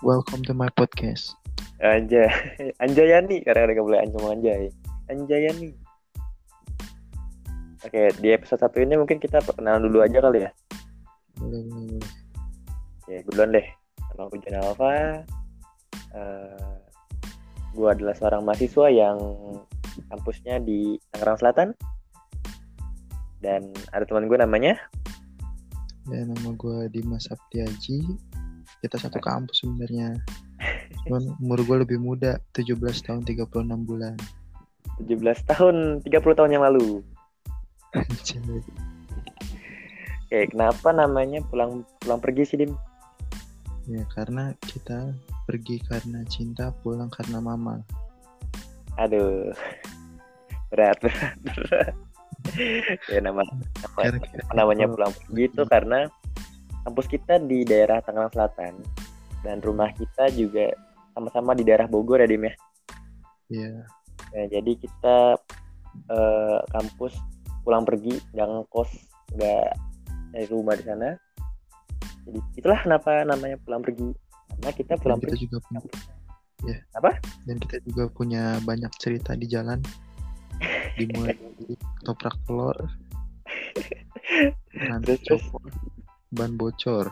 welcome to my podcast. Anjay, Anjayani karena ada boleh anjay anjay. Anjayani. Oke, di episode satu ini mungkin kita perkenalan dulu aja kali ya. Boleh, boleh, boleh. Oke, gue duluan deh. Nama gue Jan Alfa. Uh, gue adalah seorang mahasiswa yang kampusnya di Tangerang Selatan. Dan ada teman gue namanya Ya, nama gue Dimas Aptiaji. Kita satu kampus sebenarnya. Cuman umur gue lebih muda, 17 tahun 36 bulan. 17 tahun, 30 tahun yang lalu. Oke, kenapa namanya pulang pulang pergi sih, Dim? ya, karena kita pergi karena cinta, pulang karena mama. Aduh. Berat, berat, berat. ya nama, nama namanya pulang pergi itu karena kampus kita di daerah Tangerang Selatan dan rumah kita juga sama-sama di daerah Bogor ya Dim ya. Iya, Nah, jadi kita eh, kampus pulang pergi nggak ngekos nggak dari rumah di sana. Jadi itulah kenapa namanya pulang pergi karena kita dan pulang kita pergi. juga punya, ya. Apa? Dan kita juga punya banyak cerita di jalan. Dimulai dari toprak telur, Terus, terus. copot, ban bocor.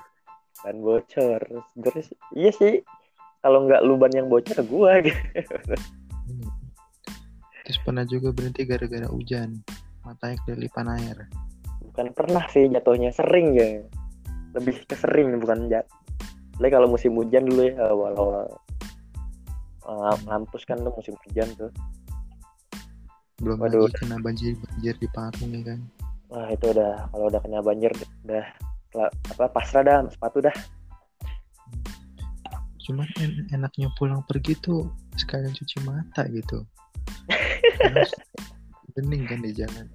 ban bocor terus iya sih kalau nggak lu ban yang bocor gua gitu Hmm. Terus pernah juga berhenti gara-gara hujan. Matanya kelilipan air. bukan pernah sih jatuhnya sering ya lebih ke sering bukan jat Lagi kalau musim hujan dulu ya awal-awal uh, ngampus kan tuh musim hujan tuh Belum Waduh. lagi kena banjir-banjir di Parung ya kan. wah itu udah kalau udah kena banjir udah apa pasrah dah sepatu dah Cuman en- enaknya pulang pergi tuh sekalian cuci mata gitu. Bening kan di jalan.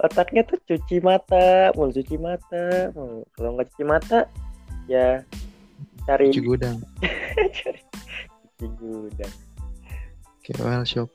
otaknya tuh cuci mata mau cuci mata mau kalau nggak cuci mata ya cari Cuci gudang cari cuci gudang oil shop.